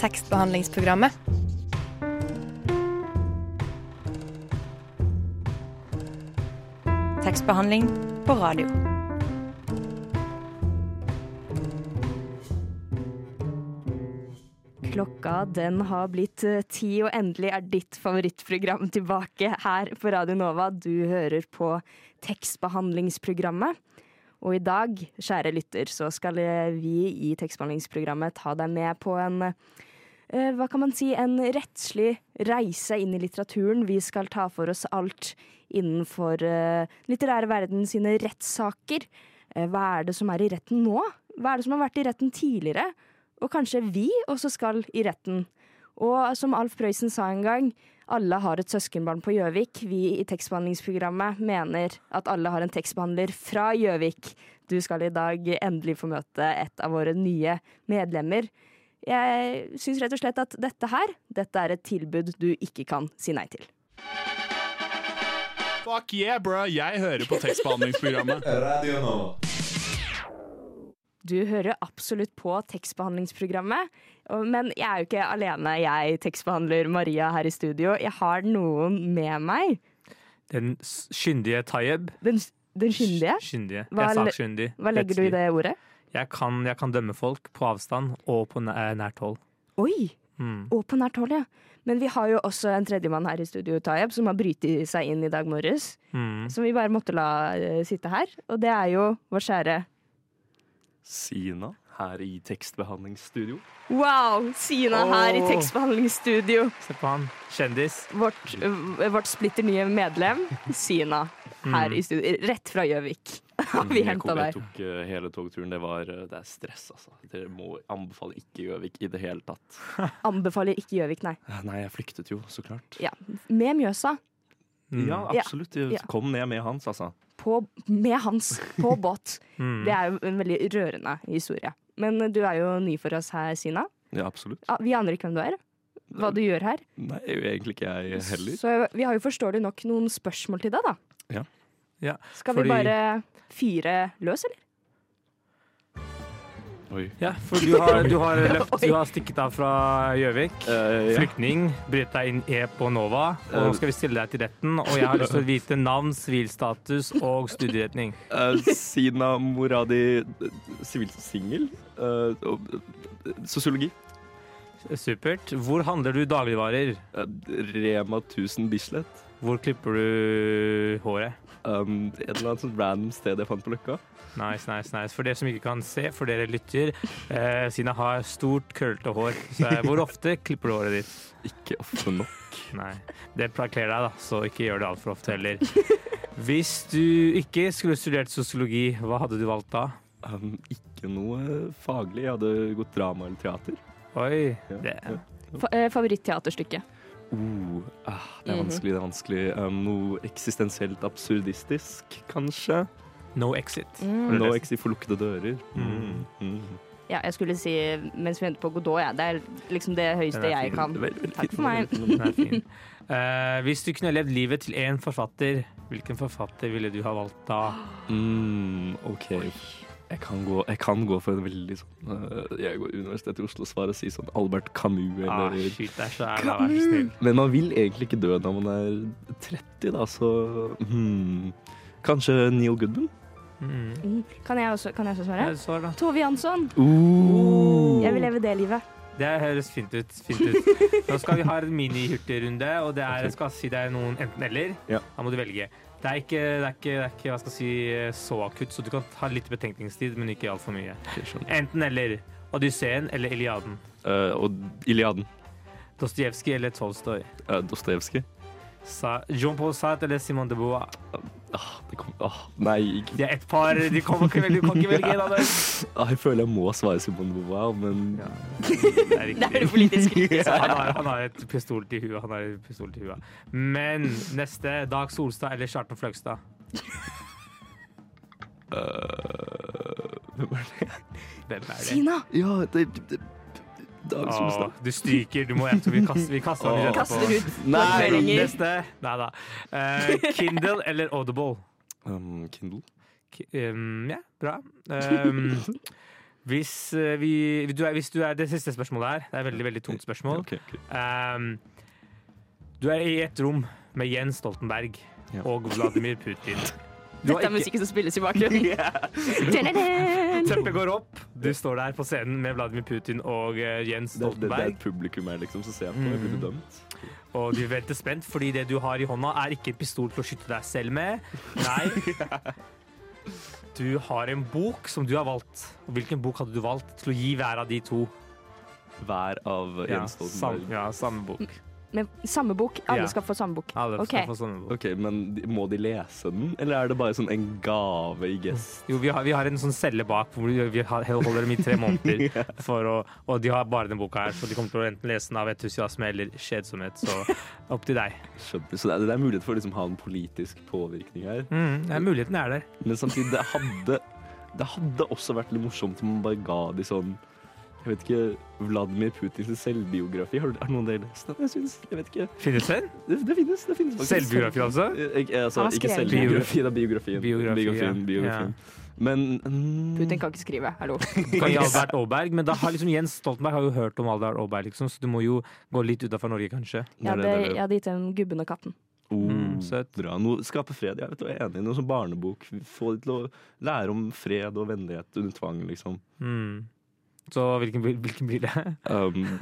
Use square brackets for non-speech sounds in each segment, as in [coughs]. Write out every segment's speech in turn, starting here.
tekstbehandlingsprogrammet. Tekstbehandling på radio. Klokka den har blitt eh, ti, og endelig er ditt favorittprogram tilbake her på Radio Nova. Du hører på tekstbehandlingsprogrammet. Og i dag, kjære lytter, så skal eh, vi i tekstbehandlingsprogrammet ta deg med på en eh, hva kan man si, en rettslig reise inn i litteraturen. Vi skal ta for oss alt innenfor uh, litterære verden sine rettssaker. Eh, hva er det som er i retten nå? Hva er det som har vært i retten tidligere? Og kanskje vi også skal i retten. Og som Alf Prøysen sa en gang, alle har et søskenbarn på Gjøvik. Vi i tekstbehandlingsprogrammet mener at alle har en tekstbehandler fra Gjøvik. Du skal i dag endelig få møte et av våre nye medlemmer. Jeg syns rett og slett at dette her, dette er et tilbud du ikke kan si nei til. Fuck yeah, bro! Jeg hører på tekstbehandlingsprogrammet. Radio Nova. Du hører absolutt på tekstbehandlingsprogrammet. Men jeg er jo ikke alene, jeg tekstbehandler Maria her i studio. Jeg har noen med meg. Den skyndige Tayeb. Den, den skyndige? Skyndige. Hva jeg er skyndig. sakkyndig. Hva legger du i det ordet? Jeg kan, jeg kan dømme folk på avstand og på nært hold. Oi! Mm. Og på nært hold, ja. Men vi har jo også en tredjemann her i studio, Tayeb, som har brytet seg inn i dag morges. Mm. Som vi bare måtte la uh, sitte her. Og det er jo vår kjære Sina her i tekstbehandlingsstudio. Wow! Sina her i tekstbehandlingsstudio. Se på han. Kjendis. Vårt, øh, vårt splitter nye medlem, Sina, her Mm. i studio. Rett fra Gjøvik [laughs] vi henta deg. Jeg tok eh, hele togturen. Det var eh, Det er stress, altså. Dere må anbefale ikke Gjøvik i det hele tatt. Anbefaler ikke Gjøvik, nei. Eh, Nei, jeg flyktet jo, så klart. Ja, Med Mjøsa. Mm. Ja, absolutt. Ja. Kom ned med hans, altså. På, med hans på [laughs] båt. Mm. Det er jo en veldig rørende historie. Men du er jo ny for oss her, Sina. Ja, absolutt. Ja, vi aner ikke hvem du er. Hva du gjør her. Nei, egentlig ikke jeg heller. Så vi har jo forståelig nok noen spørsmål til deg, da. Ja. Ja, Skal fordi- vi bare fyre løs, eller? Oi. Ja, for du har, du har, [laughs] løpt, du har stikket av fra Gjøvik. Uh, ja. Flyktning. Brytt deg inn E på Nova. Og nå skal vi stille deg til retten. Og jeg har lyst til å vite navn, sivilstatus og studieretning. Uh, Sina Moradi, eh, sivilsingel. Uh, sosiologi. Supert. Hvor handler du dagligvarer? Eh, Rema 1000 Bislett. Hvor klipper du håret? Um, et eller annet sånt random sted jeg fant på Løkka. Nice, nice, nice. For dere som ikke kan se, for dere lytter, eh, Sina har stort, krøllete hår. Så eh, hvor ofte klipper du håret ditt? Ikke ofte nok. Nei. Det kler deg, da, så ikke gjør det altfor ofte heller. Hvis du ikke skulle studert sosiologi, hva hadde du valgt da? Um, ikke noe faglig. Jeg hadde gått drama eller teater. Oi, Ja. det Fa eh, Favorittteaterstykke. Uh, ah, det er Mhm. vanskelig, det er vanskelig. Um, noe eksistensielt absurdistisk, kanskje? No exit. Mm. No exit for forlukkede dører. Mm. Mm. Ja, jeg skulle si mens vi venter på Godot, ja. Det er liksom det høyeste er jeg kan. Takk for meg. Er. [laughs] Eh, hvis du kunne levd livet til én forfatter, hvilken forfatter ville du ha valgt da? Mm, OK. Jeg kan, gå, jeg kan gå for en veldig sånn uh, Jeg går Universitetet i Oslo og svarer og sier sånn Albert Camus Ah, shit, deg så jævla, vær. Men man vil egentlig ikke dø når man er 30, da, så hmm. Kanskje Neil Goodman? Mm. Mm. Kan jeg også, kan jeg også svare? Ja, svar da. Tove Jansson. Uh. Jeg vil leve det livet. Det høres fint ut. Fint ut. [laughs] Nå skal vi ha en mini-hurtigrunde, og det er, jeg skal si deg noen enten-eller. Ja. Da må du velge. Det er ikke, det er ikke, det er ikke hva skal jeg si, så akutt, så du kan ha litt betenkningstid, men ikke altfor mye. Enten-eller. Odysseen eller Iliaden. Uh, og Iliaden. Dostojevskij eller Tolstoy. Uh, Dostojevskij. Sa Jean-Paul Sartre eller Simone de Beauvoir. Ah, det kom, ah, nei, ikke Det er ett par. De kommer ikke velge, du kan ikke velge en av dem. ah, Jeg føler jeg må svare Simone de Beauvoir, men Ja. [laughs] Det er Det er det politisk [laughs] han har, han har et pistol til huet. Han har et pistol til huet. Men neste Dag Solstad eller Kjartan Fløgstad? øh, Hvem er det? Hvem er det? Sina! Ja, det, det Dag Åh, Solstad. du stryker. Du må, jeg tror vi kaster, vi kaster den rett på. Kaster ut Nei. Neste. Nei da. Uh, Kindle eller Audible? Um, Kindle. Ki- um, ja, bra. Um, [laughs] Hvis, uh, vi, du er, hvis du er Det siste spørsmålet her. Det er et veldig, veldig tungt spørsmål. Okay, okay. Um, du er i et rom med Jens Stoltenberg Ja. og Vladimir Putin. [laughs] Dette er ikke- musikken som spilles i bakgrunnen. [laughs] Teppet går opp, du står der på scenen med Vladimir Putin og Jens Jens Det, det, det er et publikum her, liksom, så ser jeg på. Jeg blir Mm. bedømt. Og du venter spent, fordi det du har i hånda, er ikke en pistol til å skyte deg selv med. Nei. [laughs] Du har en bok som du har valgt. Og hvilken bok hadde du valgt til å gi hver av de to? Hver av Jens Stoltenberg. ja, samme bok. Med samme bok. Alle Ja. skal få samme bok. Alle Ok. skal få samme bok. Ok, men de- Må de lese den, eller er det bare sånn en gave i gest? Jo, vi har, vi har en sånn celle bak hvor vi vi har- holder dem i tre [laughs] måneder. For å, og de har bare den boka her, så de kommer til å enten lese den av entusiasme eller kjedsomhet. Så [laughs] opp til deg. Skjønner. Så det er, det er mulighet for å liksom, ha en politisk påvirkning her. Mm, ja, muligheten er der. Men samtidig, det hadde, det hadde også vært litt morsomt om man bare ga de sånn Jeg vet ikke, Vladimir Putins selvbiografi. Har, har noen av dere lest den? Jeg synes, jeg vet ikke. Finnes den? Det, det finnes. det finnes faktisk. Selvbiografi, altså? Jeg, Ikke, altså, ikke selvbiografi, det er biografien. Biografi, biografien, ja. biografien. Men mm, Putin kan ikke skrive. Hallo. [laughs] Kan ikke Albert Aaberg, men da har liksom Jens Stoltenberg har jo hørt om Albert Aaberg, liksom, så du må jo gå litt utafor Norge, kanskje. Jeg det, hadde, jeg hadde gitt dem Gubben og katten. Oh, Mm, søt. Bra. Noe, skape fred. Jeg vet, jeg er enig. Noe som barnebok. Få dem til å lære om fred og vennlighet under tvang, liksom. Mm. Så hvilken, hvilken blir det? Um,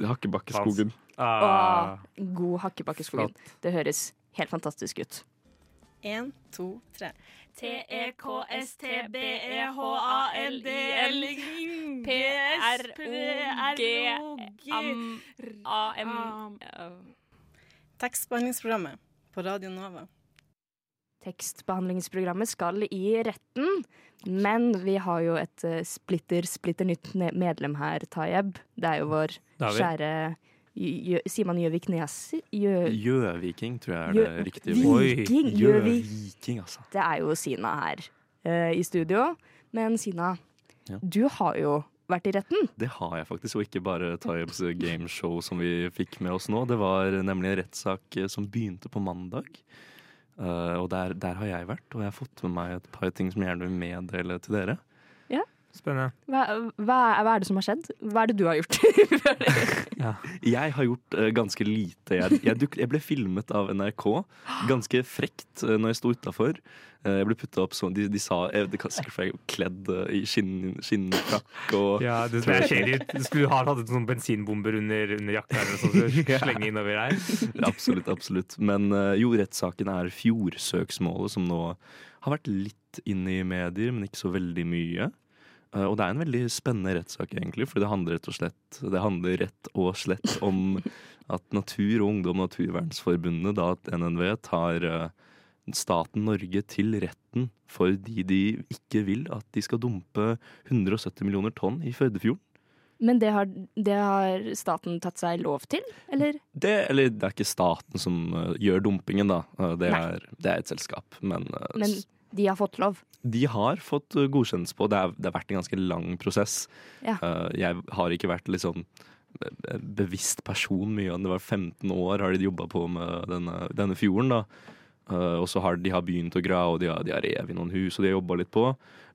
Hakkebakkeskogen. Ah, Åh, god hakkebakkeskogen. Det høres helt fantastisk ut. En, to, tre. T-E-K-S-T-B-E-H-A-L-D-L P-R-O-G-A-M Tekstbehandlingsprogrammet på Radio Nova. Tekstbehandlingsprogrammet skal i retten, men vi har jo et eh, splitter, splitter nytt medlem her, Tayeb. Det er jo vår er kjære Jø- Sier man Gjøvik Nesi? Jø... Gjøviking, tror jeg er det riktige. Viking! Gjøviking, altså. Det er jo Sina her uh, i studio. Men Sina, Ja. du har jo vært i retten. Det har jeg faktisk, og ikke bare Tayebs gameshow som vi fikk med oss nå. Det var nemlig en rettssak eh, som begynte på mandag. Eh, og der, der har jeg vært, og jeg har fått med meg et par ting som jeg gjerne vil meddele til dere. Spennende. Hva, hva, hva er det som har skjedd? Hva er det du har gjort? [laughs] Jeg har gjort uh, ganske lite. Jeg, jeg, duk, jeg ble filmet av NRK, ganske frekt uh, når jeg sto utafor. jeg ble putta opp sånn De, de sa jeg, Det kan sikkert var kledd uh, i skinn, skinnfrakk og Ja, det, det er kjedelig. Du skulle ha hatt sånn bensinbomber under, under jakka eller sånt, så [laughs] slenge innover her. Absolutt, absolutt. Men eh, jo, rettssaken er Fjordsøksmålet, som nå har vært litt inne i medier, men ikke så veldig mye. Eh, og det er en veldig spennende rettssak, egentlig, for det handler rett og slett Det handler rett og slett om at Natur og Ungdom Naturvernsforbundet, da at NNV, tar eh, staten Norge til retten fordi de ikke vil at de skal dumpe 170 millioner tonn i Førdefjorden. Men det har, det har staten tatt seg lov til, eller? Det, eller det er ikke staten som eh, gjør dumpingen, da. Det, er, det er et selskap. Men, Men de har fått lov. de har fått eh, godkjennelse på. Det, er, det har vært en ganske lang prosess. Ja. Eh, jeg har ikke vært sånn eh, bevisst person mye. Det var 15 år har de jobba på med denne, denne fjorden. da. Uh, og så har de har begynt å grave, og de har, de har revet i noen hus, og de har jobba litt på.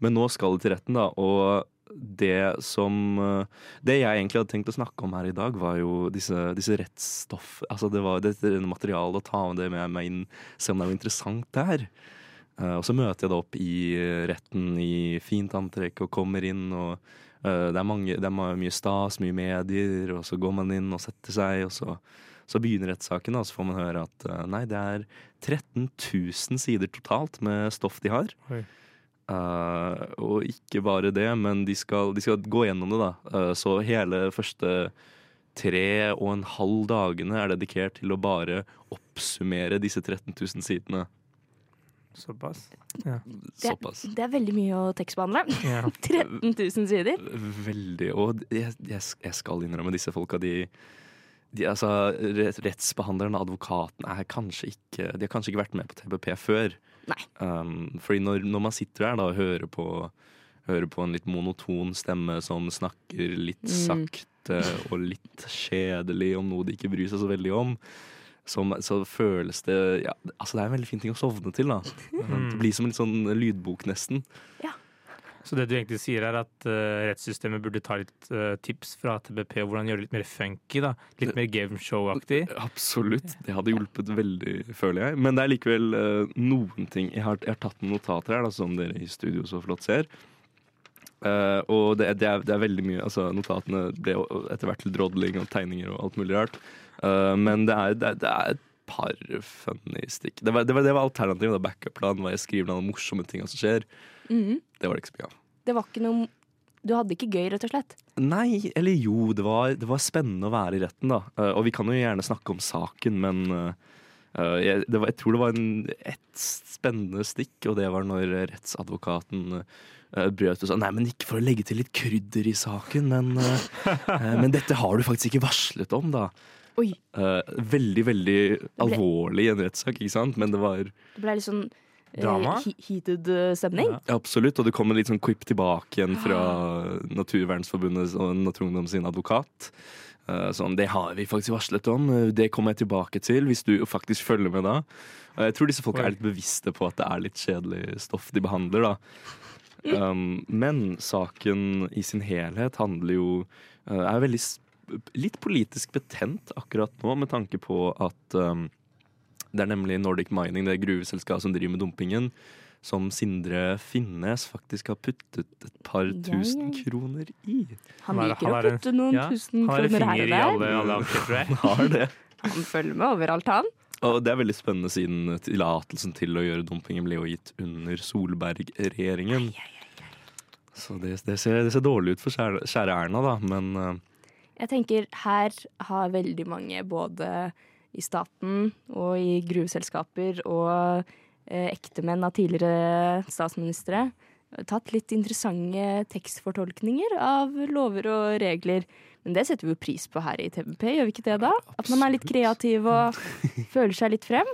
Men nå skal det til retten, da. Og det som uh, Det jeg egentlig hadde tenkt å snakke om her i dag, var jo disse, disse rettsstoff... Altså det var dette materialet, å ta med det med meg inn, se om det er noe interessant der. Eh, og så møter jeg da opp i retten i fint antrekk og kommer inn, og eh, det er, mange, det er mye stas, mye medier, og så går man inn og setter seg, og så, så begynner rettssaken, og så får man høre at eh, nei, det er 13 000 sider totalt med stoff de har. Oi. Uh, og ikke bare det, men de skal, de skal gå gjennom det, da. Uh, så hele første tre og en halv dagene er dedikert til å bare oppsummere disse 13 000 sidene. Såpass. Det, Såpass. det er veldig mye å tekstbehandle. Ja. [laughs] 13 000 sider. Veldig. Og jeg, jeg, jeg skal innrømme disse folka, de, de altså, Rettsbehandleren og advokaten er kanskje ikke De har kanskje ikke vært med på TPP før. Nei. Um, fordi når, når man sitter der da og hører på, hører på en litt monoton stemme som snakker litt Mm. sakte og litt kjedelig om noe de ikke bryr seg så veldig om, så, så føles det ja, Altså, det er en veldig fin ting å sovne til, da. Mm. Det blir som en sånn lydbok, nesten. Så det du egentlig sier er at uh, rettssystemet burde ta litt uh, tips fra TBP og hvordan gjøre det litt mer funky? da Litt mer gameshow-aktig? Absolutt. Det hadde hjulpet veldig, føler jeg. Men det er likevel uh, noen ting Jeg har, jeg har tatt noen notater her, da, som dere i studio så flott ser. Eh, og det, det, er, det er veldig mye altså Notatene ble etter hvert til drodling og tegninger og alt mulig rart. Eh, men det er, det, det er et par funny stikk. Det var, det var, det var alternativet. Backup-planen var jeg skriver noen morsomme ting som skjer. Mm. Det var det ikke så mye av. Det var ikke noe Du hadde ikke gøy, rett og slett? Nei, eller jo, det var, det var spennende å være i retten, da. Eh, og vi kan jo gjerne snakke om saken, men eh, jeg, det var, jeg tror det var en, et spennende stikk, og det var når rettsadvokaten uh, brøt og sa nei, men ikke for å legge til litt krydder i saken, men, men dette har du faktisk ikke varslet om, da. Oi. Eh, veldig, veldig alvorlig i en rettssak, ikke sant? Men det var Det ble litt sånn eh, Drama? he- heated eh, stemning. Ja. Absolutt, og det kom en litt sånn quip tilbake igjen fra Naturvernforbundet og Naturungdom sin advokat. Eh, Sånn, det har vi faktisk varslet om, det kommer jeg tilbake til hvis du faktisk følger med da. Og jeg tror disse folka er litt bevisste på at det er litt kjedelig stoff de behandler, da. Um, men saken i sin helhet handler jo Er veldig litt politisk betent akkurat nå, med tanke på at um, det er nemlig Nordic Mining, det gruveselskapet som driver med dumpingen, som Sindre Finnes faktisk har puttet et par tusen ja. kroner i. Han Han er- liker han å er en- putte noen ja, tusen her. har der. Han har finger i alle, alle jeg. Har det. Han følger med overalt, han. Og det er veldig spennende siden tillatelsen til å gjøre dumpingen ble jo gitt under Solberg-regjeringen. Så det, det, ser, det ser dårlig ut for kjære, kjære Erna, da, men eh, Jeg tenker her har veldig mange, både i staten og i gruveselskaper og eh, ektemenn av tidligere statsministre, tatt litt interessante tekstfortolkninger av lover og regler. Men det setter vi jo pris på her i TVP, gjør vi ikke det da? At man er litt kreativ og [laughs] føler seg litt frem.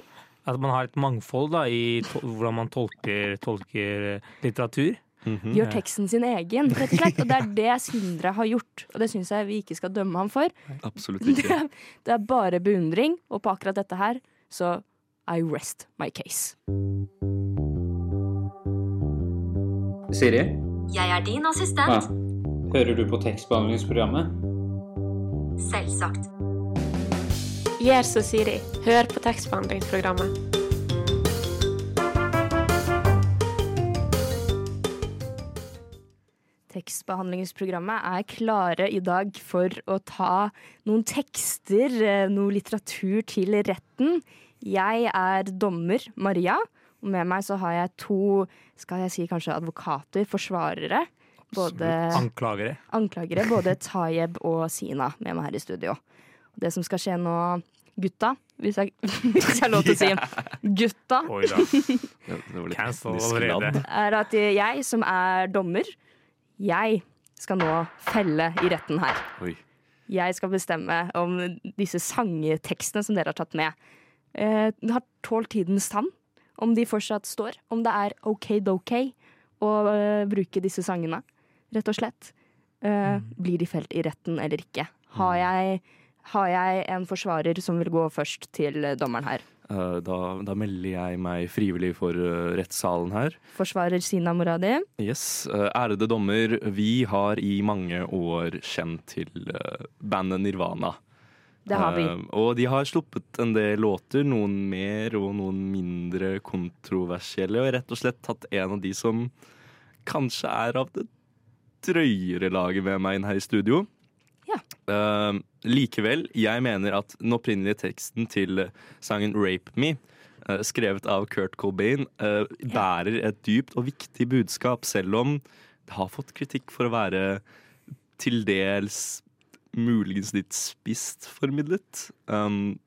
At man har et mangfold da, i to hvordan man tolker, tolker litteratur. Mhm. Gjør teksten sin egen, rett og slett. Og det er [laughs] det Sindre har gjort, og det syns jeg vi ikke skal dømme ham for. absolutt Det ikke. er, det er bare beundring, og på akkurat dette her så I rest my case. Siri, Jeg er din assistent. ja. hører du på tekstbehandlingsprogrammet? Selvsagt. Gjør som Siri. Hør på tekstbehandlingsprogrammet. Tekstbehandlingsprogrammet er klare i dag for å ta noen tekster, eh, noe litteratur til retten. Jeg er dommer Maria, og med meg så har jeg to, skal jeg si kanskje advokater, forsvarere. Både Anklagere. anklagere, [laughs] både Tayeb og Sina, med meg her i studio. Det som skal skje nå, gutta, hvis jeg, [laughs] hvis jeg har lov til å si [laughs] gutta, Oi da. Cancel allerede. er at jeg som er dommer, jeg skal nå felle i retten her. Oi. Jeg skal bestemme om disse sangtekstene som dere har tatt med, eh, har tålt tidens tann. Om de fortsatt står. Om det er ok-dokay å eh, bruke disse sangene, rett og slett. Eh, blir de felt i retten eller ikke? Har jeg, har jeg en forsvarer som vil gå først til dommeren her? Eh, Da, da melder jeg meg frivillig for eh, rettssalen her. Forsvarer Sina Moradi. Yes, eh, Ærede dommer, vi har i mange år kjent til bandet Nirvana. Det har vi. Og de har sluppet en del låter, noen mer og noen mindre kontroversielle, og rett og slett tatt en av de som kanskje er av det drøyere laget med meg inn her i studio. Ja. Uh, likevel, jeg mener at den opprinnelige teksten til sangen 'Rape Me', uh, skrevet av Kurt Cobain, uh, bærer et dypt og viktig budskap, selv om det har fått kritikk for å være til dels muligens litt spisst formidlet. Um,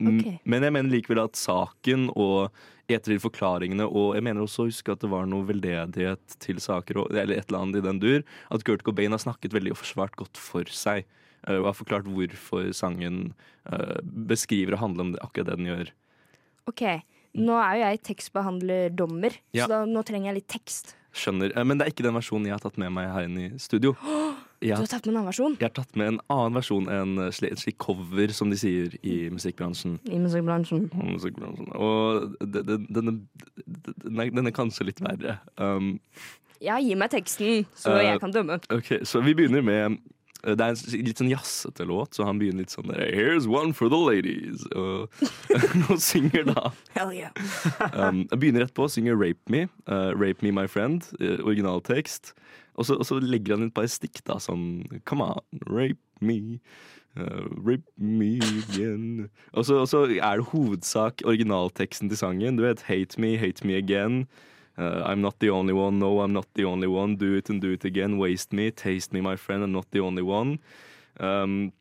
okay. Men jeg mener likevel at saken og etter de forklaringene, og jeg mener også å huske at det var noe veldedighet til saker, eller et eller annet i den dur, at Kurt Cobain har snakket veldig og forsvart godt for seg. eh, Og har forklart hvorfor sangen eh, beskriver og handler om det, akkurat det den gjør. OK. Nå er jo jeg tekstbehandlerdommer, Ja. så da, nå trenger jeg litt tekst. Skjønner. Eh, Men det er ikke den versjonen jeg har tatt med meg her inne i studio. Du [gasps] Jeg har har, tatt med en annen versjon jeg har tatt med en annen versjon, en sli- en slik cover, som de sier i musikkbransjen. i musikkbransjen. musikkbransjen. Og denne, de- denne, den er, kanskje litt verre. Um, Ja, gi meg teksten, så uh, jeg kan dømme. Ok, Så vi begynner med Det er en litt sånn jazzete låt, så han begynner litt sånn der, Here's one for the ladies. Og, [laughs] og synger da Hell yeah. um, begynner rett på, synger Rape Me. Uh, Rape Me My Friend. Uh, originaltekst. Og så, og så legger han et par stikk, da, sånn Come on, rape me. Uh, rape me again. Og så, og så er det hovedsak originalteksten til sangen. Du vet Hate me, hate me again. Uh, I'm not the only one, no, I'm not the only one. Do it and do it again. Waste me, taste me, my friend, I'm not the only one. Um,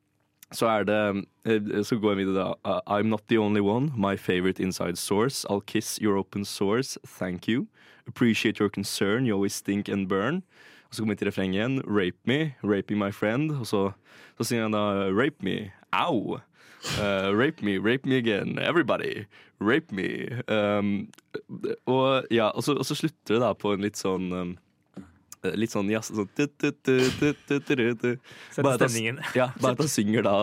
så er det eh, Så går jeg videre, da. Uh, I'm not the only one. My favorite inside source. I'll kiss your open source. Thank you. Appreciate your concern. You always stink and burn. Og så kommer vi til refrenget igjen. Rape me. Raping my friend. Og så, så sier han da Rape me. Au. Uh, rape me, rape me again. Everybody. Rape me. Um, og ja, og så, og så slutter det da på en litt sånn um, Litt sånn jazz sånn Bare at han-. Ja, bare at han synger da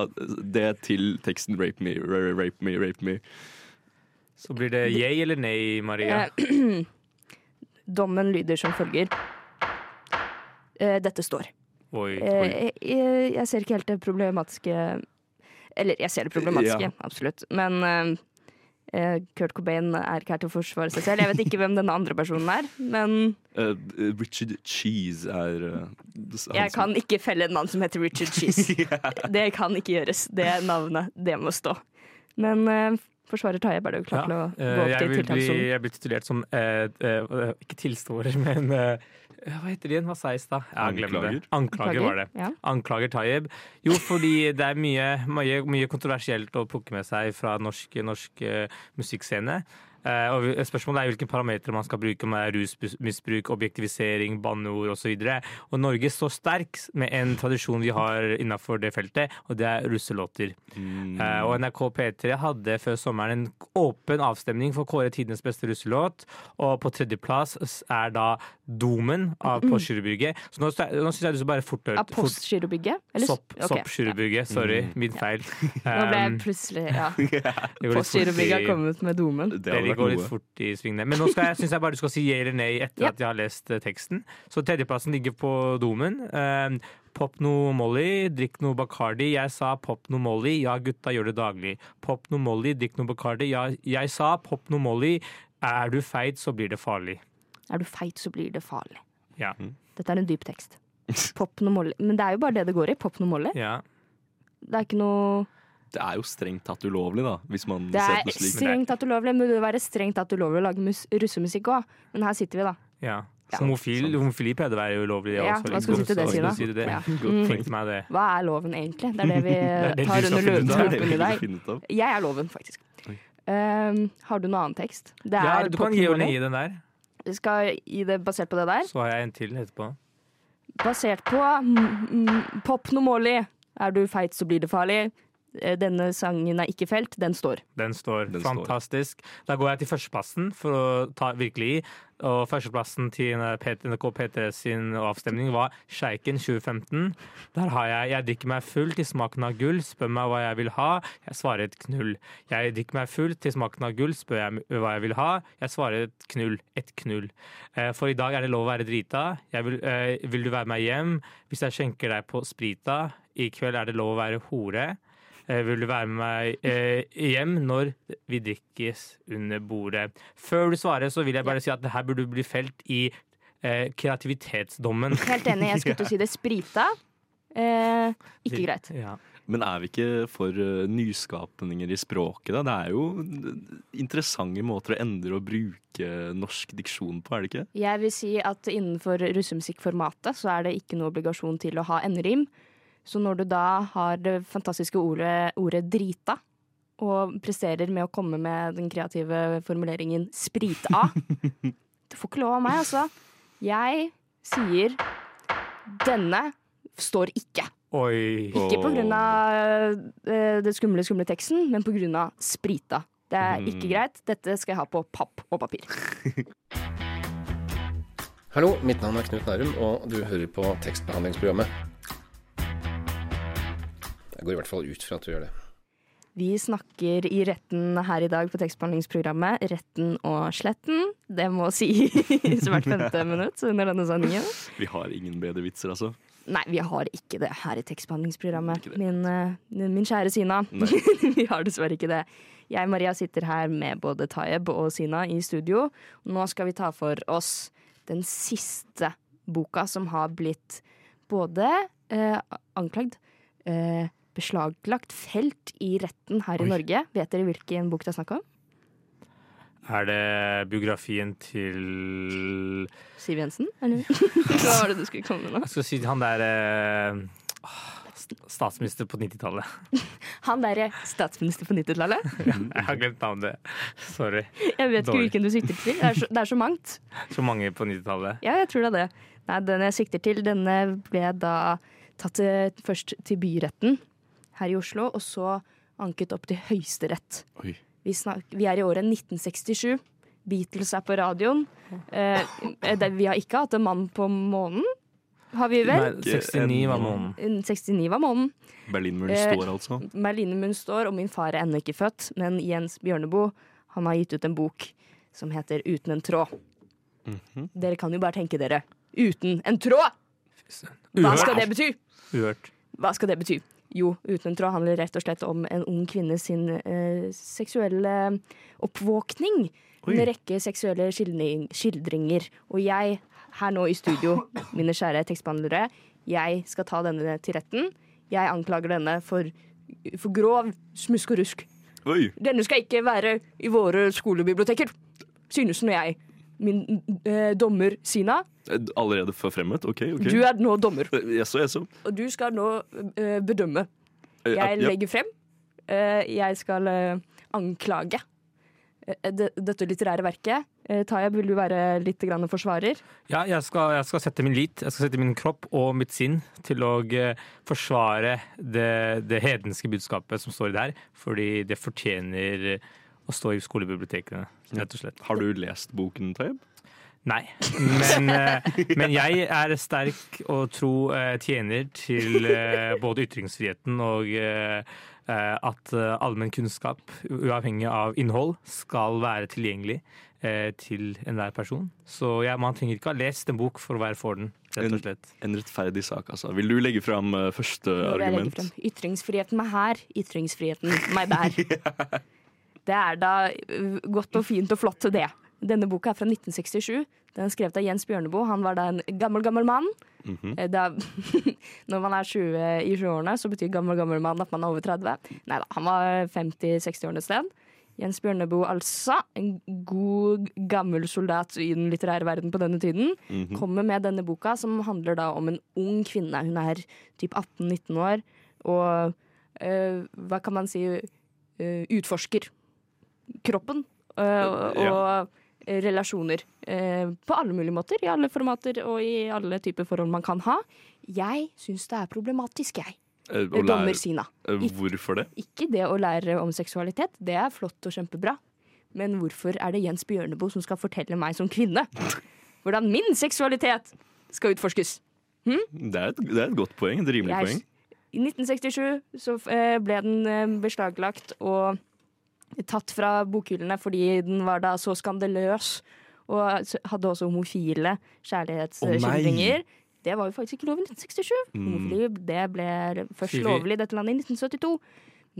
det til teksten 'rape me, rape me, rape me'. Så blir det yay eller nei, Maria? Eh, [clears throat] Dommen lyder som følger. Eh, dette står. Oi. Eh, jeg, jeg ser ikke helt det problematiske Eller jeg ser det problematiske, Ja. absolutt. Men eh, Kurt Cobain er ikke her til å forsvare seg selv. Jeg vet ikke hvem denne andre personen er, men Uh, Richard Cheese er uh, jeg kan ikke felle en mann som heter Richard Cheese. [laughs] Det kan ikke gjøres. Det navnet, det må stå. Men forsvarer Taje er jo klar til å Eh, gå opp jeg, til tiltakssonen. jeg blir titulert som eh, eh, Ikke tilståer, [laughs] men Hva heter de igjen? Hva sa jeg i stad? Ja, glem det. Anklager? Anklager var det. Ja. Anklager Tayeb. Jo, fordi det er mye, mye, mye kontroversielt å plukke med seg fra norsk, norsk musikkscene. Eh, og spørsmålet er hvilke parametere man skal bruke, om det er rusmisbruk, objektivisering, banneord osv. Og, og Norge står sterk med en tradisjon vi har innafor det feltet, og det er russelåter. Mm. Eh, og NRK P3 hadde før sommeren en åpen avstemning for å kåre tidenes beste russelåt, og på tredjeplass er da Domen av Postgirobygget. Så nå, nå syns jeg du skal bare fort Av Postgirobygget? Eller- Sopp, okay. Soppgirobygget. Sorry, min feil. Nå ble jeg Um, plutselig Ja. [laughs] Postgirobygget har kommet med domen. Det det går litt fort i svingene. Men nå skal jeg, synes jeg bare du skal si ja eller nei etter Ja. at jeg har lest eh, teksten. Så tredjeplassen ligger på domen. Um, pop no Molly, drikk noe Bacardi. Jeg sa pop no Molly, ja gutta gjør det daglig. Pop no Molly, drikk noe Bacardi. Ja, jeg sa pop no Molly. Er du feit, så blir det farlig. Er du feit, så blir det farlig. Ja. Dette er en dyp tekst. [laughs] Pop noe Molly. Men det er jo bare det det går i. Pop noe Molly. ja. Det er ikke noe Det er jo strengt tatt ulovlig, da, hvis man Det ser er på slik. strengt tatt ulovlig, men det må være strengt tatt ulovlig å lage mus russemusikk òg. Men her sitter vi, da. ja. Ja. Homofil, homofili pleide å være ulovlig, Ja, også. hva skal du si til det, Så- Sina? si det. Ja. [laughs] Mm. Hva er loven egentlig? Det er det [laughs] vi er det tar under er løpet i dag. Jeg er loven, faktisk. Um, har du noe annen tekst? Det er Ja, du kan gi og gi den der. Vi skal gi det basert på det der. Så har jeg en til etterpå. Basert på mm, mm, Pop No Molly. Er du feit, så blir det farlig. Eh, Denne sangen er ikke felt, den står. Den står Den står. fantastisk. Da går jeg til førsteplassen for å ta virkelig i. Og førsteplassen til NRK P3 sin avstemning var Sjeiken 2015. Der har jeg 'Jeg drikker meg full til smaken av gull', spør meg hva jeg vil ha. Jeg svarer et knull. Jeg drikker meg full til smaken av gull, spør jeg hva jeg vil ha. Jeg svarer et knull. Et knull. Eh, For i dag er det lov å være drita. Jeg vil, eh, vil du være med hjem hvis jeg skjenker deg på sprita? I kveld er det lov å være hore. Eh, Vil du være med meg eh, hjem når vi drikkes under bordet? Før du svarer, så vil jeg bare si at det her burde bli felt i eh, kreativitetsdommen. [laughs] Helt enig, jeg skulle til å si det. Sprita. Eh, ikke greit. Ja. Men er vi ikke for nyskapninger i språket, da? Det er jo interessante måter å endre og bruke norsk diksjon på, er det ikke? Jeg vil si at innenfor russemusikkformatet så er det ikke noe obligasjon til å ha enderim. Så når du da har det fantastiske ordet, ordet 'drita', og presterer med å komme med den kreative formuleringen 'sprita', [laughs] du får ikke lov av meg, altså. Jeg sier 'denne står ikke'. Oi. Ikke på grunn av eh, det skumle, skumle teksten, men på grunn av sprita. Det er ikke Mm. greit. Dette skal jeg ha på papp og papir. [laughs] Hallo, mitt navn er Knut Nærum, og du hører på tekstbehandlingsprogrammet. Jeg går i hvert fall ut fra at du gjør det. Vi snakker i retten her i dag på tekstbehandlingsprogrammet Retten og sletten. Det må sies hvert femte minutt under denne sendingen. [laughs] Vi har ingen bedre vitser, altså. Nei, vi har ikke det her i tekstbehandlingsprogrammet. Min, eh, min kjære Sina. [laughs] Vi har dessverre ikke det. Jeg Maria sitter her med både Tayeb og Sina i studio. Nå skal vi ta for oss den siste boka som har blitt både eh, anklagd, eh, beslaglagt, felt i retten her i Norge. Vet dere hvilken bok det er snakk om? Er det biografien til Siv Jensen? Eller [laughs] hva var det du skulle komme med nå? Jeg skal si [laughs] han der eh, statsminister på 90-tallet. Han derre statsminister på 90-tallet. Jeg har glemt navnet. Sorry. Jeg vet ikke hvilken du sikter til. Det er så, det er så mangt. [laughs] Så mange på 90-tallet. Ja, jeg tror det er det. Nei, den jeg sikter til, denne ble da tatt først til byretten her i Oslo, og så anket opp til Høyesterett. Vi, vi er i året 1967. Beatles er på radioen. Eh, det, vi har ikke hatt en mann på månen, har vi vel? Nei, 69 var månen. En 69 var månen. Berlinmuren Eh, står altså. Berlinmuren står, og min far er ennå ikke født, men Jens Bjørneboe han har gitt ut en bok som heter Uten en tråd. Mhm. Dere kan jo bare tenke dere. Uten en tråd! Hva skal det bety? Uhørt. Hva skal det bety? Jo, Uten en tråd handler rett og slett om en ung kvinne sin eh, seksuelle oppvåkning. Oi. En rekke seksuelle skildring, skildringer. Og jeg, her nå i studio, [coughs] mine kjære tekstbehandlere, jeg skal ta denne til retten. Jeg anklager denne for, for grov smusk og rusk. Oi! Denne skal ikke være i våre skolebiblioteker, synes nå jeg. Min eh, dommer Sina, Allerede forfremmet? OK. ok. du er nå dommer. Eh, Jaså, jaså. Og du skal nå uh, bedømme. Eh, Jeg legger frem. Uh, jeg skal uh, anklage eh, det, dette litterære verket. Tayab, vil du være litt grann forsvarer? Ja, jeg skal, jeg skal sette min lit, jeg skal sette min kropp og mitt sinn til å eh, forsvare det, det hedenske budskapet som står der, fordi det fortjener å stå i skolebibliotekene, rett og slett. Har du lest boken, Taib? Nei, men, eh, men jeg er sterk og tro eh, tjener til eh, både ytringsfriheten og at allmenn kunnskap, uavhengig av innhold, skal være tilgjengelig til enhver person. Så ja, man trenger ikke ha lest en bok for å være for den, rett og slett. En rettferdig sak, altså. Vil du legge fram første vil jeg legge argument? frem Ytringsfriheten meg her, ytringsfriheten meg [laughs] der. Det er da godt og fint og flott det. Denne boka er fra 1967. Den er skrevet av Jens Bjørneboe. Han var da en gammel, gammel mann. Mm -hmm. Da, [laughs] når man er 20 i 20-årene, så betyr gammel, gammel mann at man er over 30. Nei da, han var 50-60-årene et sted. Jens Bjørneboe altså, en god, gammel soldat i den litterære verden på denne tiden, Mhm. kommer med denne boka, som handler da om en ung kvinne. Hun er typ 18-19 år, og øh, hva kan man si, øh, utforsker kroppen Øh, og Ja. Relasjoner eh, på alle mulige måter, i alle formater og i alle typer forhold man kan ha. Jeg syns det er problematisk, jeg. Eh, Dommer Sina. eh, Hvorfor det? Ikke det å lære om seksualitet, det er flott og kjempebra. Men hvorfor er det Jens Bjørneboe som skal fortelle meg som kvinne hvordan min seksualitet skal utforskes? Det er et, det er et godt poeng. Et rimelig Jeg- poeng. I 1967 så ble den beslaglagt og tatt fra bokhyllene fordi den var da så skandaløs og hadde også homofile kjærlighetsskildringer. det var jo faktisk ikke lov i 1967. Mm. Homofili det ble først Fyri. lovlig i dette landet i 1972.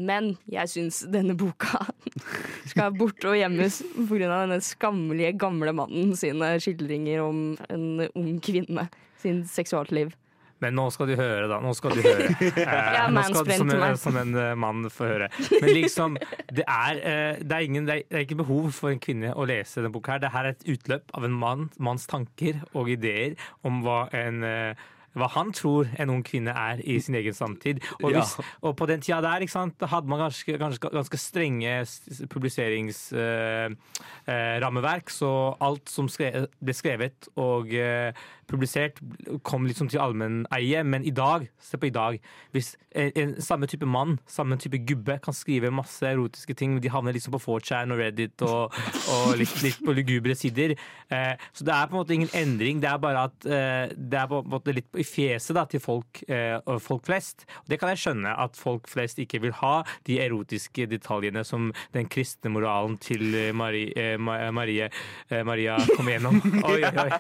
Men jeg syns denne boka [laughs] skal bort og gjemmes pga. denne skammelige gamle mannen sine skildringer om en ung kvinne sin seksualliv. Men nå skal du høre, da. Nå skal du høre. [laughs] Eh, nå skal du som, en, som en eh, mann få høre. Men liksom, det er, eh, det, er ingen, det, er, ikke behov for en kvinne å lese denne boka. her. Det her er et utløp av en mann, manns tanker og ideer om hva en eh, hva han tror en ung kvinne er i sin egen samtid. Og, hvis, og på den tida der ikke sant, hadde man ganske, ganske, ganske strenge publiseringsrammeverk, så alt som skre, ble skrevet og eh, publisert, kom liksom til allmenneie. Men i dag, se på i dag, hvis en, en samme type mann, samme type gubbe, kan skrive masse erotiske ting, de havner liksom på 4chan og Reddit og, og litt, litt på lugubre sider. Eh, så det er på en måte ingen endring, det er bare at eh, det er på en måte litt i fjeset da, til folk, eh, folk flest. Og det kan jeg skjønne, at folk flest ikke vil ha de erotiske detaljene som den kristne moralen til eh, Marie, eh, Marie, eh, Maria kom gjennom. [laughs] Oi, oi, oi.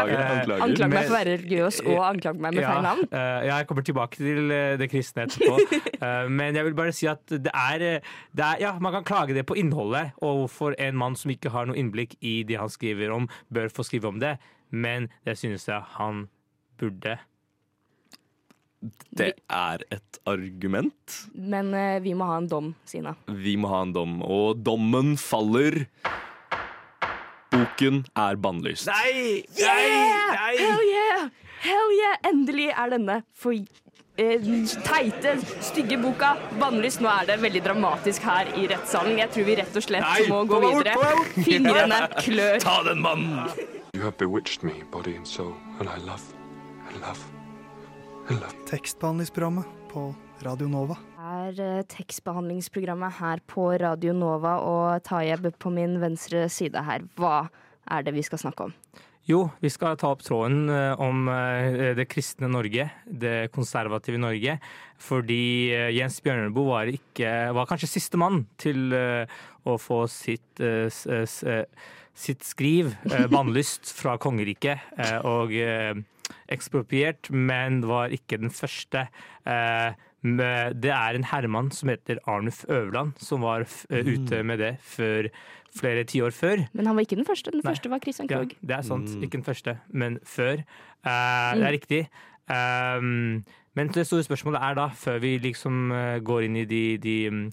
Anklager, anklager. Anklag meg for å være religiøs og anklag meg med feil navn. eh, ja, jeg kommer tilbake til eh, det kristne etterpå. [laughs] Eh, men jeg vil bare si at det er, eh, det er Ja, man kan klage det på innholdet, og hvorfor en mann som ikke har noe innblikk i det han skriver om, bør få skrive om det, men det synes jeg han burde. Det er et argument. Men vi må ha en dom, Sina. Vi må ha en dom, og dommen faller. Boken er bannlyst. Nei! Yeah! Hell yeah! Hell yeah! Endelig er denne for eh, teite, stygge boka bannlyst. Nå er det veldig dramatisk her i rettssalen. Jeg tror vi rett og slett Nei, må gå bort, videre. Fingrene klør. Ta den mannen! You have bewitched me, body and soul, and I love, I love, I love. Tekstbehandlingsprogrammet på Radio Nova. Er eh, tekstbehandlingsprogrammet her på Radio Nova, og Tayeb på min venstre side her. Hva er det vi skal snakke om? Jo, vi skal ta opp tråden eh, om eh, det kristne Norge, det konservative Norge. Fordi Jens Bjørneboe var, ikke, var kanskje sistemann til å få sitt, sitt skriv [laughs] bannlyst fra kongeriket og ekspropriert, men var ikke den første. Eh, Det er en herremann som heter Arnulf Øverland, som var f eh, ute med det før, flere tiår før. Men han var ikke den første. Den Nei. første var Christian Ja, det er sant. Mm. Ikke den første, men før. Eh, Det er riktig. Um, men det store spørsmålet er da, før vi liksom går inn i de, de mm,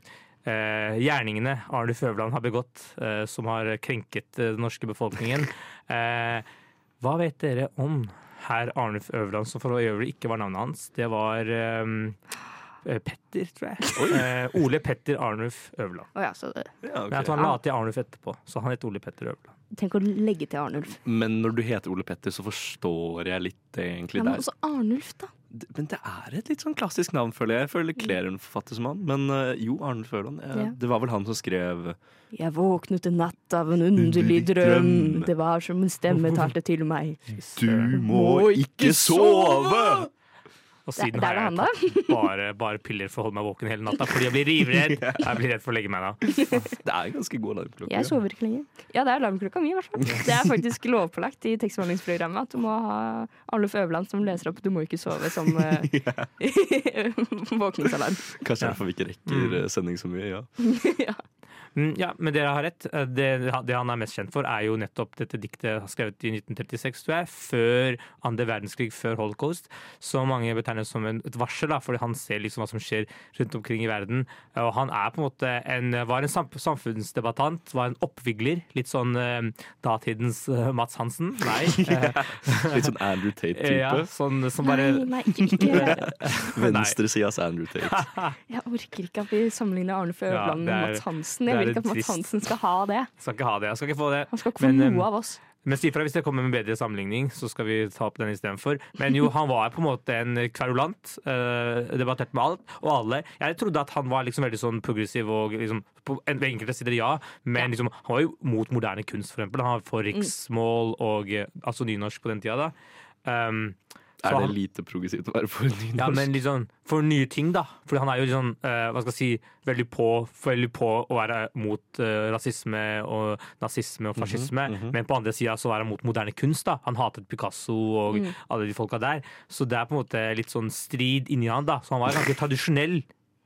eh, gjerningene Arnulf Øverland har begått, uh, som har krenket den norske befolkningen. [laughs] eh, hva vet dere om herr Arnulf Øverland, som for øvrig ikke var navnet hans? Det var um, Petter, tror jeg. Eh, Ole Petter Arnulf Øverland. Oh, ja, så det- Ja, okay. Men jeg tror han la til Arnulf etterpå, så han het Ole Petter Øverland. Tenk å legge til Arnulf. Men når du heter Ole Petter, så forstår jeg litt egentlig Ja, men også Arnulf, da. Men det er et litt sånn klassisk navn, føler jeg. Jeg føler det kler en forfatter som han. Men eh, jo, Arnulf eh, Ja. Det var vel han som skrev Jeg våknet en natt av en underlig drøm. Det var som en stemme talte til meg. Du må ikke sove! Og siden har jeg han, tatt bare, bare piller for å holde meg våken hele natta, fordi jeg blir rivredd. [laughs] Jeg blir redd for å legge meg da. Det er en ganske god alarmklokke. Jeg sover ikke lenger. Ja, det er alarmklokka mi, i hvert fall. Det er faktisk lovpålagt i tekstbehandlingsprogrammet at du må ha Arnulf Øverland som leser opp 'Du må ikke sove' som [laughs] uh, [laughs] våkningsalarm. Kanskje derfor vi ikke rekker Mm. eh, sending så mye. ja. ja. Mm, Ja, men dere har rett. Eh, Det, det han er mest kjent for, er jo nettopp dette diktet han skrevet i 1936, tror jeg, før andre verdenskrig, før holocaust, som mange betegner som en, et varsel, da, fordi han ser liksom hva som skjer rundt omkring i verden. Og han er på en måte en, var en samfunnsdebattant, var en oppvigler. Litt sånn eh, datidens eh, Mats Hansen. Nei. [laughs] eh, Litt sånn Andrew Tate-type. ja, sånn som bare Nei, nei, ikke, ikke. [laughs] Venstresidas Andrew Tate. [laughs] Jeg orker ikke at vi sammenligner Arnulf Ja, med Mats Hansen. Jeg vil ikke at Mats Hansen skal ha det. Skal ikke ha det. Jeg skal ikke få det. Han skal ikke få Men, noe um, av oss. Men si ifra hvis jeg kommer med en bedre sammenligning, så skal vi ta opp den istedenfor. Men jo, han var på en måte en kverulant. Uh, debattert med alt og alle. Jeg trodde at han var liksom veldig sånn progressiv og liksom på enkelte sider ja, men liksom, han var jo mot moderne kunst, for eksempel. Han var for riksmål og eh, altså nynorsk på den tida, da. Um, Er det han- lite progressivt å være for nynorsk? ja, men sånn for nye ting, da. Fordi han er jo liksom, eh, hva skal jeg si, veldig på, veldig på å være mot uh, rasisme og nazisme og fascisme. mhm. Men på andre sida så er han mot moderne kunst, da. Han hatet Picasso og Mm. alle de folka der. Så det er på en måte litt sånn strid inni han, da. Så han var ganske tradisjonell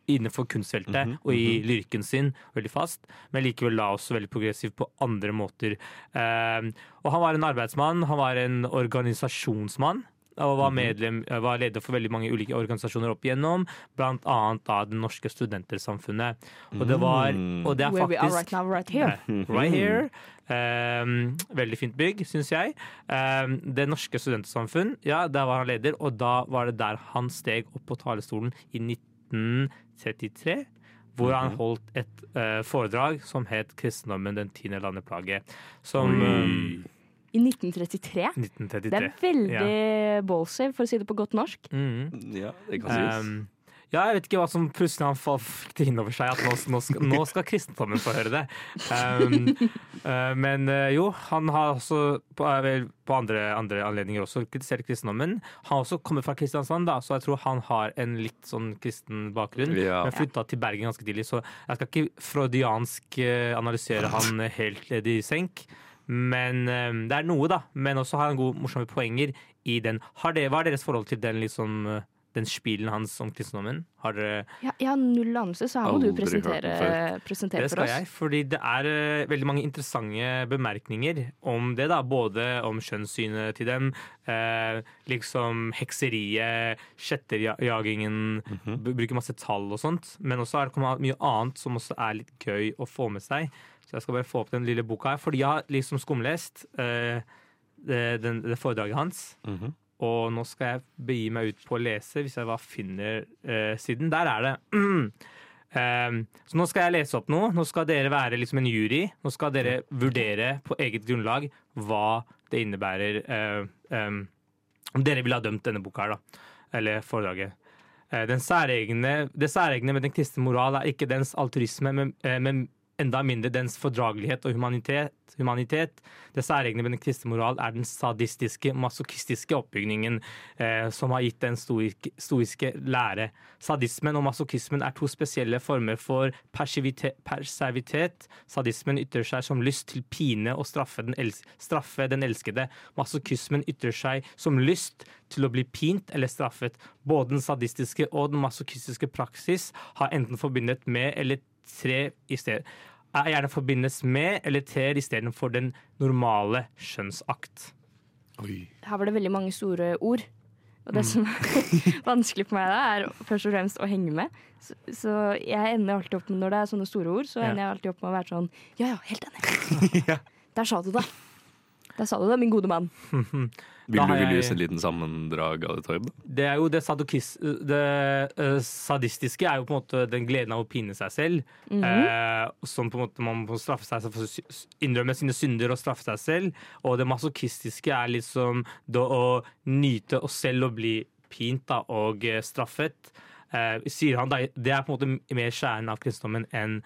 innenfor kunstfeltet Mhm, og i lyrikken sin, veldig fast, men likevel da også veldig progressiv på andre måter. Eh, og han var en arbeidsmann, han var en organisasjonsmann. Og Mhm. var, medlem, var leder for veldig mange ulike organisasjoner opp igjennom, annet da Det Norske Studentersamfunnet. Og det var Mm. og det er Where we are right now, right here. Eh, Right here. Um, veldig fint bygg, syns jeg. Um, det Norske studentsamfunn, ja, der var han leder, og da var det der han steg opp på talerstolen i 1933. Hvor han Mhm. holdt et uh, foredrag som het 'Kristendommen den tiende landeplage'. Som um, I 1933. 1933. Det er veldig ballsy, for å si det på godt norsk. Mm. Ja, det kan sies. Um, Ja, jeg vet ikke hva som plutselig han fikk det inn over seg, at nå, nå, skal, nå [laughs] skal kristendommen få høre det. Um, uh, men uh, jo, han har også på, uh, på andre, andre anledninger også kritisert kristendommen. Han har også kommet fra Kristiansand, da, så jeg tror han har en litt sånn kristen bakgrunn. Ja. Men flytta til Bergen ganske tidlig, så jeg skal ikke freudiansk analysere han helt ledig i senk. Men um, det er noe, da. Men også har han gode, morsomme poenger i den. Har det, hva er deres forhold til den liksom den spilen hans om kristendommen? Har dere Ja, jeg har null anelse, så her må du presentere, presentere, for oss. det skal jeg, fordi det er uh, veldig mange interessante bemerkninger om det. da, Både om kjønnssynet til dem, uh, liksom hekseriet, kjetterjagingen, b- bruker masse tall og sånt. Men også er det mye annet som også er litt gøy å få med seg. Så jeg skal bare få opp den lille boka her. Fordi jeg har liksom skumlest eh, det, den, det foredraget hans. Mhm. Og nå skal jeg begi meg ut på å lese, hvis jeg bare finner eh, siden. Der er det. Um, [clears throat] så nå skal jeg lese opp noe. Nå skal dere være liksom en jury. Nå skal dere vurdere på eget grunnlag hva det innebærer eh, um, Om dere ville ha dømt denne boka her, da. Eller foredraget. Eh, den særegne, det særegne med den kristne moral er ikke dens altruisme, men, eh, men enda mindre dens fordragelighet og humanitet. humanitet. Det særegne med den kristne moral er den sadistiske, masochistiske oppbygningen eh, som har gitt den stoiske, stoiske lære. Sadismen og masochismen er to spesielle former for perservitet. Sadismen ytrer seg som lyst til pine og straffe den, els straffe den elskede. Masochismen ytrer seg som lyst til å bli pint eller straffet. Både den sadistiske og den masochistiske praksis har enten forbundet med eller tre i stedet er gjerne forbindes med eller ter istedenfor den normale skjønnsakt. Her var det veldig mange store ord. Og det Mm. som er [laughs] vanskelig for meg da, er først og fremst å henge med. Så, så jeg ender alltid opp med, når det er sånne store ord, så Ja. ender jeg alltid opp med å være sånn Ja ja, helt enig. [laughs] Der sa du det. Der sa du det, min gode mann. [laughs] Vil du, vil du gi oss et liten sammendrag av det, Torb? Det er jo det, sadokis, det uh, sadistiske er jo på en måte den gleden av å pine seg selv. Mm -hmm. uh, som på en måte man må straffe seg for å innrømme sine synder og straffe seg selv. Og det masochistiske er liksom det å nyte oss selv og bli pint da, og eh, straffet. Uh, sier han da, Det er på en måte mer kjernen av kristendommen enn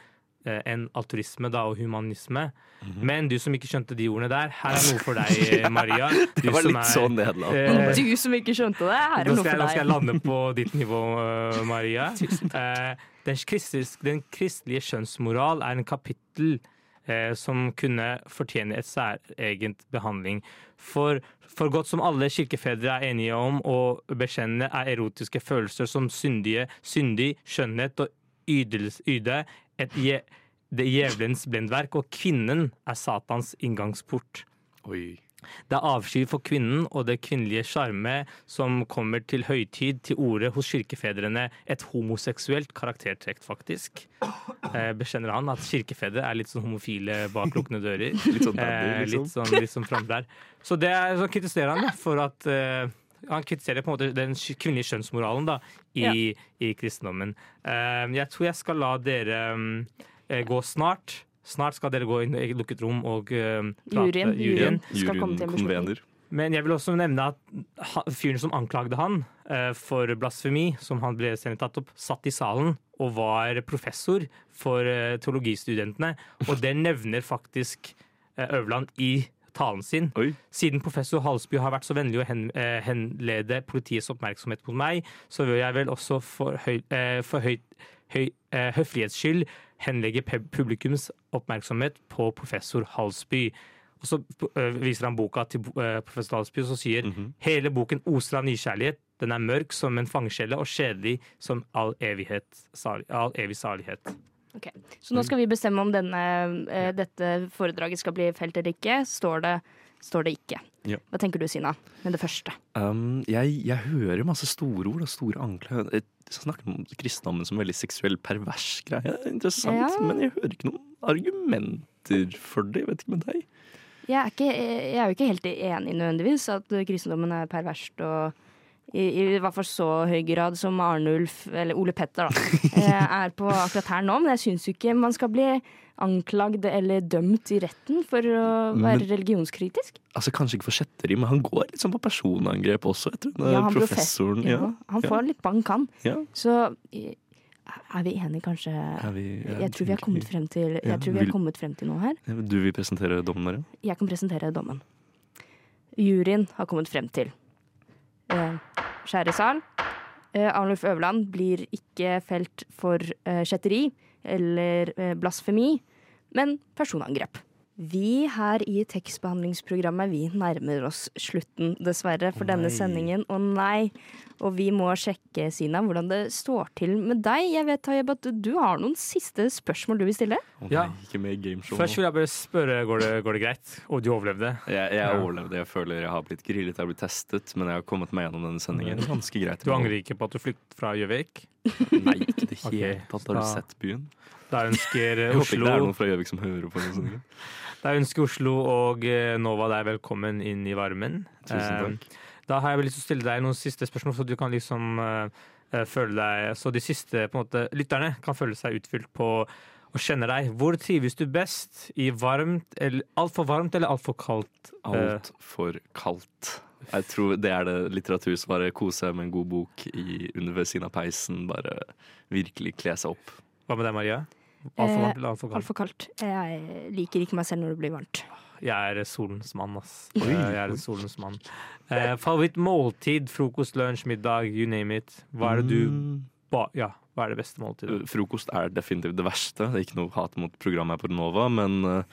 enn altruisme da, og humanisme. Mhm. Men du som ikke skjønte de ordene der, her er [laughs] noe for deg, eh, Maria. Du Det var litt er, sånn nedlatende. eh, [laughs] Du som ikke skjønte det, her er noe for deg. nå skal jeg lande på ditt nivå, øh, [laughs] Maria. Eh, den, kristis, den kristelige skjønnsmoral er en kapittel eh, som kunne fortjene et særegent behandling. For, for godt som alle kirkefedre er enige om å bekjenne, er erotiske følelser som syndige, syndig, skjønnhet og yde yde et je, det djevelens blendverk, og kvinnen er Satans inngangsport. Oi. Det er avsky for kvinnen og det kvinnelige sjarme som kommer til høytid til orde hos kirkefedrene. Et homoseksuelt karaktertrekk, faktisk. Eh, bekjenner han at kirkefedre er litt sånn homofile bak lukkede dører. Litt sånn daddy, Eh, liksom. litt sånn, litt sånn der. Så det er, så kritiserer han for at eh, han kritiserer på en måte den kvinnelige skjønnsmoralen da, i, i kristendommen. Uh, jeg tror jeg skal la dere um, gå snart. Snart skal dere gå inn i lukket rom og uh, prate. Juryen, juryen skal Juryen komme til en beslutning. konvener. Men jeg vil også nevne at fyren som anklagde han uh, for blasfemi, som han ble senere tatt opp, satt i salen og var professor for uh, teologistudentene. Og det nevner faktisk Øverland i talen sin. Siden professor Halsby har vært så vennlig å hen, eh, henlede politiets oppmerksomhet mot meg, så vil jeg vel også for, høy, eh, for høy, høy, eh, høflighets skyld henlegge publikums oppmerksomhet på professor Halsby. Og så eh, viser han boka til eh, professor Halsby, og så sier hele boken oser av nykjærlighet. Den er mørk som en fangskjelle og kjedelig som all, evighet, all evig salighet. Ok, Så nå skal vi bestemme om denne, eh, dette foredraget skal bli felt eller ikke. Står det, står det ikke. Ja. Hva tenker du, Sina, med det første? Um, jeg, jeg hører masse store ord og store anklager. Jeg snakker om kristendommen som en veldig seksuell pervers greie. Er Interessant, Ja. men jeg hører ikke noen argumenter for det. Jeg vet ikke med deg. Jeg er, ikke, jeg er jo ikke helt enig nødvendigvis at kristendommen er perverst og i, i hvert fall så høy grad som Arnulf, eller Ole Petter, da, [laughs] eh, er på akkurat her nå. Men jeg syns jo ikke man skal bli anklagd eller dømt i retten for å være Men- religionskritisk. Altså Kanskje ikke for kjetteri, men han går litt sånn på personangrep også. Tror Ja, han professoren profess- ja, han får litt bank, han. Så er vi enige, kanskje? Vi- jeg jeg tror vi har kommet frem til, jeg tror vi har kommet frem til noe her. Du vil presentere dommen, Maria? Jeg kan presentere dommen. Juryen har kommet frem til. Eh, Kjære sal. Eh, Arnulf Øverland blir ikke felt for eh, kjetteri eller eh, blasfemi, men personangrep. Vi her i tekstbehandlingsprogrammet vi nærmer oss slutten, dessverre, for denne sendingen. Å nei! Og vi må sjekke, Sina, hvordan det står til med deg. Jeg vet, Tayeb, at du har noen siste spørsmål du vil stille? Ja. ikke med gameshow Først vil jeg bare spørre, går det, går det greit? Og du overlevde? Jeg, jeg overlevde. Jeg føler jeg har blitt grillet, jeg har blitt testet, men jeg har kommet meg gjennom denne sendingen ganske greit. Du angrer ikke på at du flyktet fra Gjøvik? Nei, ikke i det [laughs] hele tatt. Har du sett byen? Da ønsker Oslo Jeg håper ikke det er noen fra Gjøvik som hører på. Noe. Da ønsker Oslo og eh, Nova deg velkommen inn i varmen. Tusen takk. Da har jeg lyst til å stille deg noen siste spørsmål, så du kan liksom eh, eh, føle deg Så de siste på en måte, lytterne kan føle seg utfylt på å kjenne deg. Hvor trives du best? I varmt, eller altfor varmt eller altfor kaldt? Eh, Altfor kaldt. Jeg tror det er det litteratursvaret. Kose seg med en god bok i, under ved siden av peisen. Bare virkelig kle seg opp. Hva med deg, Maria? Altfor varmt Eh, eller altfor kaldt? Altfor kaldt. Jeg liker ikke meg selv når det blir varmt. Jeg er solens mann, ass. Jeg er solens mann. Eh, Favorittmåltid, frokost, lunsj, middag, you name it. Hva er det du Mm. ba Ja, hva er det beste måltidet? Frokost er definitivt det verste. Det er ikke noe hat mot programmet her på Nova, men uh,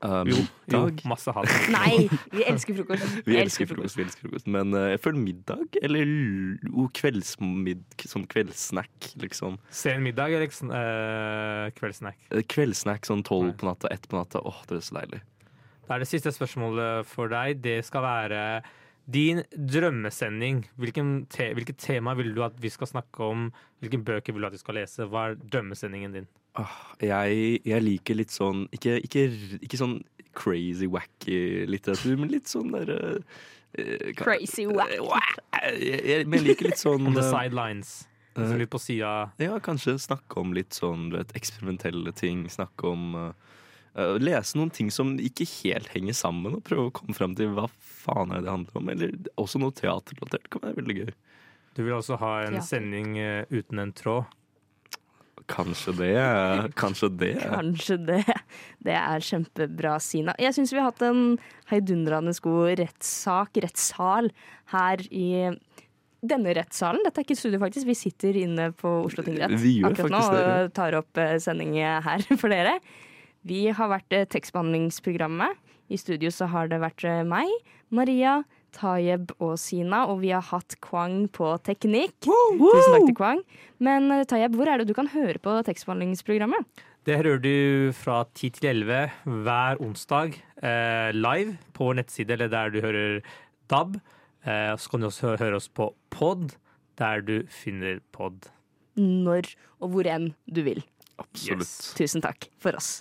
Jo, jo, masse hat. [laughs] Nei, vi elsker frokost. [laughs] Vi elsker frokost, vi elsker frokost. Men uh, jeg føler middag, eller kveldsmid, sånn kveldssnack, liksom. Sen middag eller liksom, uh, kveldssnack? Eh, Kveldssnack sånn tolv på natta, ett på natta. Åh, det er så deilig. Da er det siste spørsmålet for deg. Det skal være din drømmesending. Te hvilket tema vil du at vi skal snakke om? Hvilke bøker vil du at vi skal lese? Hva er drømmesendingen din? Ah, jeg, jeg liker litt sånn ikke, ikke, ikke sånn crazy, wacky litteratur, men litt sånn derre uh, Crazy wacky. Uh, Jeg, jeg, men jeg liker litt sånn [laughs] On the eh, sidelines. Uh, litt på sida. Ja, kanskje snakke om litt sånn du vet, eksperimentelle ting. Snakke om eh, eh, Lese noen ting som ikke helt henger sammen, og prøve å komme frem til hva faen er det handler om. Eller også noe teaterrelatert kan være veldig gøy. Du vil også ha en ja. sending eh, uten en tråd. Kanskje det. Kanskje det. Kanskje det. Det er kjempebra, Sina. Jeg syns vi har hatt en heidundrende god rettssak, rettssal, her i denne rettssalen. Dette er ikke studio, faktisk. Vi sitter inne på Oslo tingrett Vi gjør akkurat nå og tar opp eh, sending her [laughs] for dere. Vi har vært eh, tekstbehandlingsprogrammet. I studio så har det vært eh, meg, Maria, Tayeb og Sina, og vi har hatt Kwang på teknikk. Tusen takk til Kwang. Men eh, Tayeb, hvor er det du kan høre på tekstbehandlingsprogrammet? Det hører du fra 10 til 11 hver onsdag eh, live på vår nettside eller der du hører DAB. Eh, så kan du også høre oss på pod, der du finner pod. Når og hvor enn du vil. Absolutt. Tusen takk for oss.